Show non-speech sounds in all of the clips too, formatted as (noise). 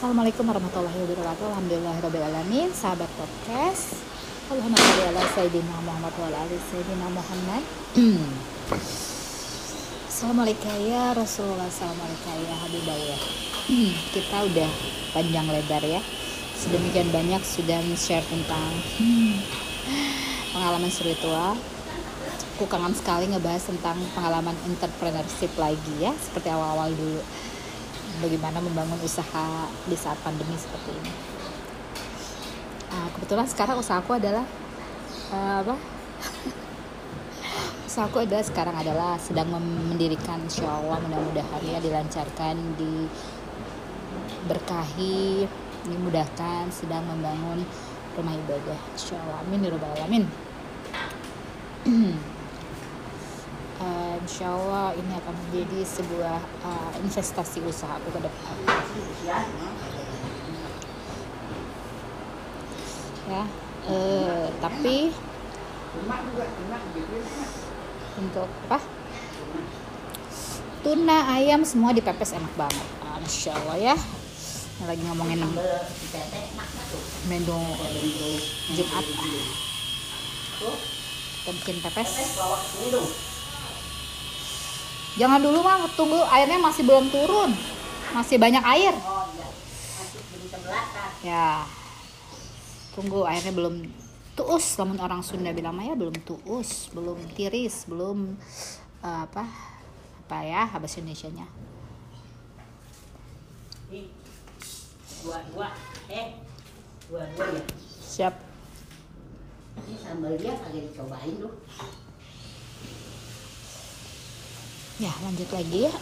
Assalamualaikum warahmatullahi wabarakatuh. Alhamdulillahirrahmanirrahim Sahabat podcast. Allahumma salli ala Sayyidina Muhammad wa ala Sayyidina Muhammad. (clears throat) Assalamualaikum ya Rasulullah. Assalamualaikum ya Habibullah. (clears throat) Kita udah panjang lebar ya. Sedemikian banyak sudah share tentang (clears throat) pengalaman spiritual. Aku kangen sekali ngebahas tentang pengalaman entrepreneurship lagi ya. Seperti awal-awal dulu bagaimana membangun usaha di saat pandemi seperti ini. Nah, kebetulan sekarang usahaku adalah uh, apa? (laughs) usahaku adalah sekarang adalah sedang mendirikan insya mudah-mudahan ya dilancarkan di berkahi dimudahkan sedang membangun rumah ibadah insya Allah amin ya alamin (clears throat) insya Allah ini akan menjadi sebuah uh, investasi usaha aku ke depan. Ya uh, tapi untuk apa? Tuna ayam semua dipepes enak banget. Uh, Masya Allah ya lagi ngomongin menu Jumat. Kita bikin pepes Jangan dulu mah tunggu airnya masih belum turun. Masih banyak air. Ya. Tunggu airnya belum tuus, namun orang Sunda bilang mah ya belum tuus, belum tiris, belum uh, apa apa ya bahasa Indonesia-nya. Dua-dua, eh, dua-dua ya. Siap. Ini sambalnya kagak dicobain tuh. Ya, lanjut lagi ya.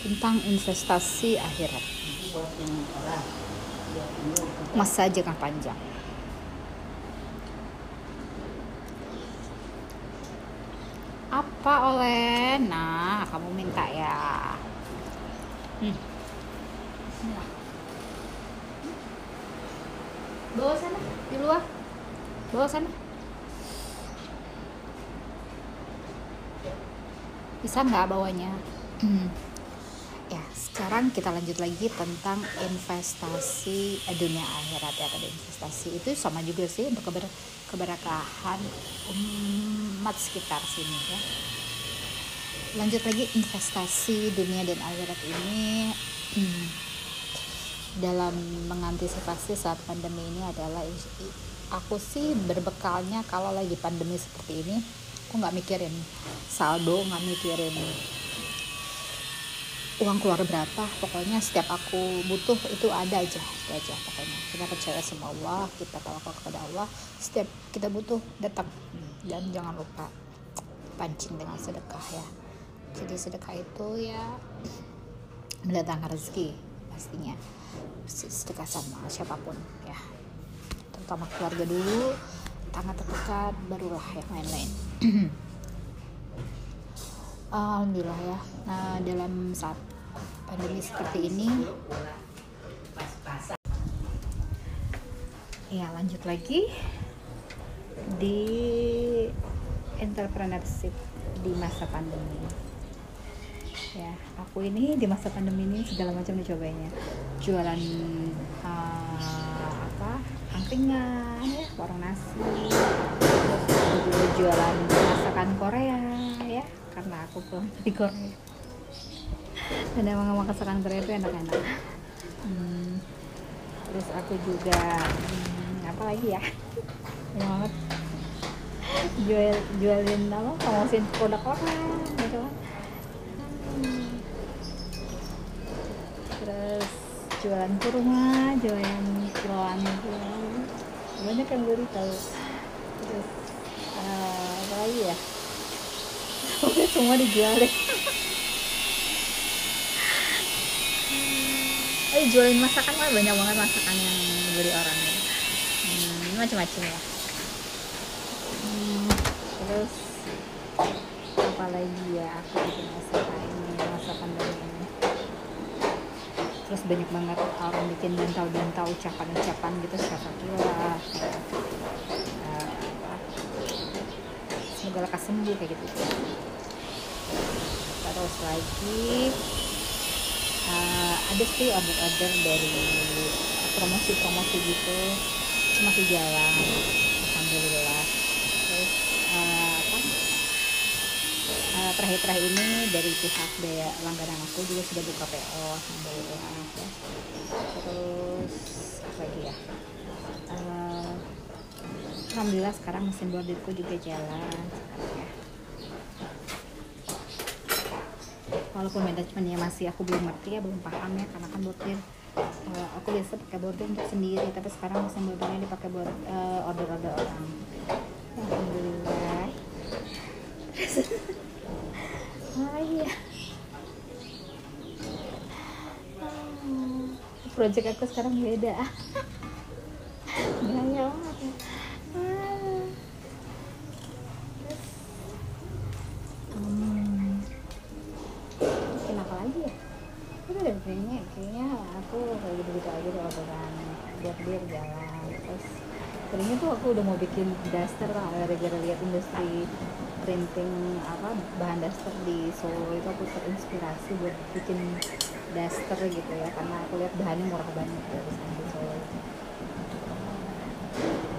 Tentang investasi akhirat. Masa jangka panjang. Apa oleh? Nah, kamu minta ya. Hmm. Bawa sana, di luar. Bawa sana. Bisa nggak bawanya? Ya sekarang kita lanjut lagi tentang investasi dunia akhirat ya tadi investasi. Itu sama juga sih untuk keber keberkahan umat sekitar sini ya. Lanjut lagi investasi dunia dan akhirat ini hmm, dalam mengantisipasi saat pandemi ini adalah aku sih berbekalnya kalau lagi pandemi seperti ini aku nggak mikirin saldo nggak mikirin uang keluar berapa. Pokoknya setiap aku butuh itu ada aja itu aja pokoknya. Kita percaya sama Allah kita tawakal kepada Allah setiap kita butuh datang. Dan jangan lupa pancing dengan sedekah ya. Jadi sedekah itu ya mendatangkan rezeki pastinya. Sedekah sama siapa pun ya. Terutama keluarga dulu tangan terdekat barulah yang lain-lain (clears throat) Alhamdulillah ya. Nah, dalam saat pandemi seperti ini ya lanjut lagi di entrepreneurship di masa pandemi. Ya aku ini di masa pandemi ini segala macam dicobanya jualan uh, apa angkringan ya warung nasi. Juga jualan masakan Korea ya karena aku pulang (laughs) dari Korea. Dan emang masakan Korea itu enak-enak. Hmm, terus aku juga hmm, apa lagi ya? Banyak banget. Jual jualin apa? Promosiin produk orang gitu. Kan hmm. terus jualan kurma jualan kiloan gitu banyak yang beli tahu. Terus uh, apa lagi ya? Udah semua dijual deh. Eh jualin masakan mah banyak banget masakan yang beli orang ya. Hmm, macam-macam ya hmm, terus apa lagi ya? Aku bikin masakan ini masa pandemi ini terus banyak banget orang bikin bantal-bantal ucapan-ucapan gitu syafakillah semoga lekas sembuh kayak gitu. Terus lagi uh, ada sih order-order dari promosi-promosi gitu itu masih jalan alhamdulillah terus uh, apa uh, terakhir-terakhir ini dari pihak daya langganan aku juga sudah buka PO alhamdulillah ya. terus apa lagi ya uh, alhamdulillah sekarang mesin bordirku juga jalan ya. walaupun manajemennya masih aku belum ngerti ya belum paham ya karena kan bordir uh, aku biasa pakai bordir untuk sendiri tapi sekarang mesin bordirnya dipakai buat uh, order-order orang alhamdulillah ah project aku sekarang beda. Gaya banget hmm. apa lagi ya? Udah kayaknya kayaknya aku kayak gitu gitu aja deh orderan buat dia jalan. Terus tadinya tuh aku udah mau bikin daster lah gara-gara lihat industri printing apa bahan daster di Solo itu aku terinspirasi buat bikin daster gitu ya karena aku lihat bahannya murah banget ya di sana di Solo.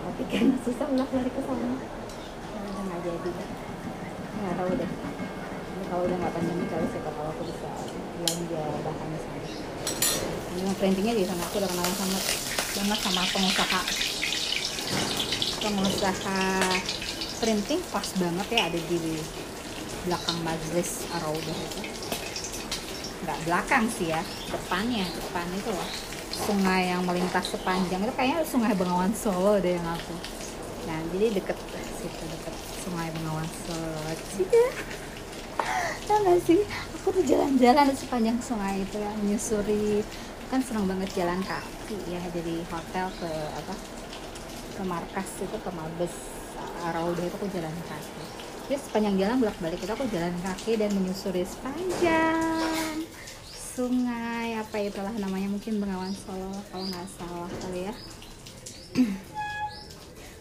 Tapi karena susah ulah lari ke sana udah nggak jadi. Nggak tahu deh. Ini kalau udah nggak pandemi kali siapa tahu aku bisa belanja bahan di sana ini printingnya di sana aku udah kenalan sama banget sama pengusaha. Pengusaha printing pas banget ya ada di belakang majelis Araudah itu. Nggak belakang sih ya depannya depan itu loh. Sungai yang melintas sepanjang itu kayaknya sungai Bengawan Solo deh yang aku. Nah jadi deket situ deket sungai Bengawan Solo. (laughs) Sih ya nggak sih? Aku tuh jalan-jalan sepanjang sungai itu ya menyusuri. Kan senang banget jalan kaki ya dari hotel ke apa ke markas itu ke mabes Arauda itu aku jalan kaki. Jadi sepanjang jalan bolak balik itu aku jalan kaki dan menyusuri sepanjang sungai apa itulah namanya mungkin Bengawan Solo kalau nggak salah kali ya. (clears throat)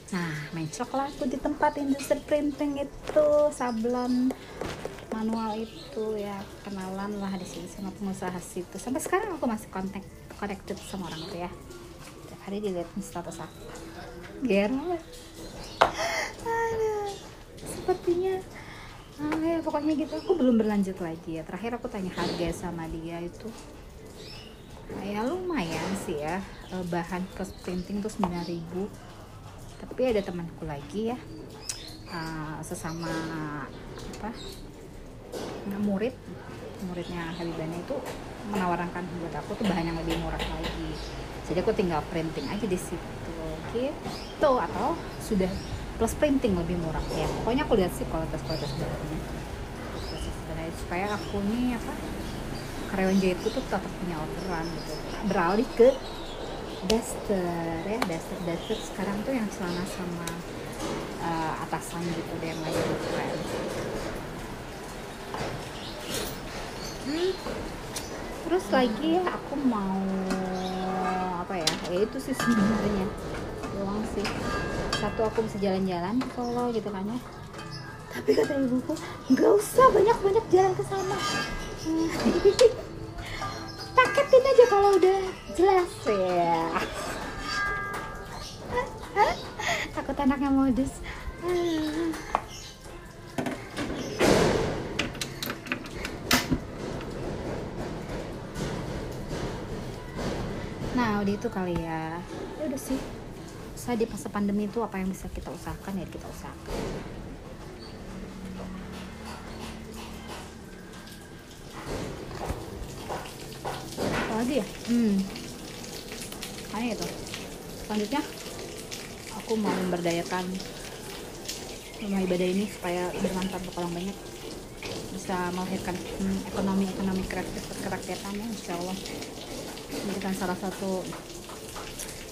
Nah mencok lah aku di tempat industri printing itu sablon manual itu ya kenalan lah di sini sama pengusaha situ. Sampai sekarang aku masih kontak connected sama orang tuh ya. Hari dilihat status aku. Aduh sepertinya. Ah, ya pokoknya gitu. Aku belum berlanjut lagi ya. Terakhir aku tanya harga sama dia itu. Ya lumayan sih ya. Eh, bahan plus printing tuh 9000 tapi ada temanku lagi ya. Uh, sesama apa murid. Muridnya Habibana itu menawarkan buat aku tuh bahan yang lebih murah lagi. Jadi aku tinggal printing aja di situ gitu. Atau sudah plus printing lebih murah. Ya pokoknya aku lihat sih kualitas kualitas barangnya supaya aku nih apa karyawan jahitku tuh tetap punya orderan gitu. Beralih ke daster ya daster daster sekarang tuh yang celana sama uh, atasan gitu deh yang lagi keren hmm. terus lagi aku mau apa ya? Ya itu sih sebenarnya doang sih. Satu aku bisa jalan-jalan ke Solo gitu kan ya. Tapi kata ibuku nggak usah banyak-banyak jalan ke sana. (laughs) Paketin aja kalau udah jelas. Ya takut anaknya modus. Nah udah itu kali ya. Ya udah sih saya di masa pandemi itu apa yang bisa kita usahakan ya kita usahakan. Apa lagi ya? Hmm. Aneh itu? Selanjutnya aku mau memberdayakan rumah ibadah ini supaya bermanfaat untuk orang banyak bisa melahirkan hmm, ekonomi ekonomi kreatif kerakyatan ya insya Allah. Menjadikan salah satu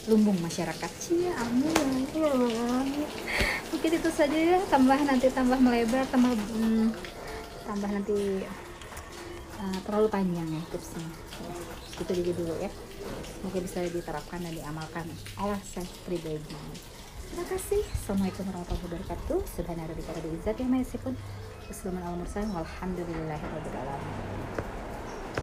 lumbung masyarakat. Cia amin ya mungkin itu saja ya tambah nanti tambah melebar tambah hmm, tambah nanti uh, terlalu panjang ya tipsnya. Itu dulu dulu ya. Semoga bisa diterapkan dan diamalkan oleh saya pribadi. Terima kasih. Assalamualaikum warahmatullahi wabarakatuh. Subhanallah wa bihamdihi Wassalamualaikum warahmatullahi wabarakatuh.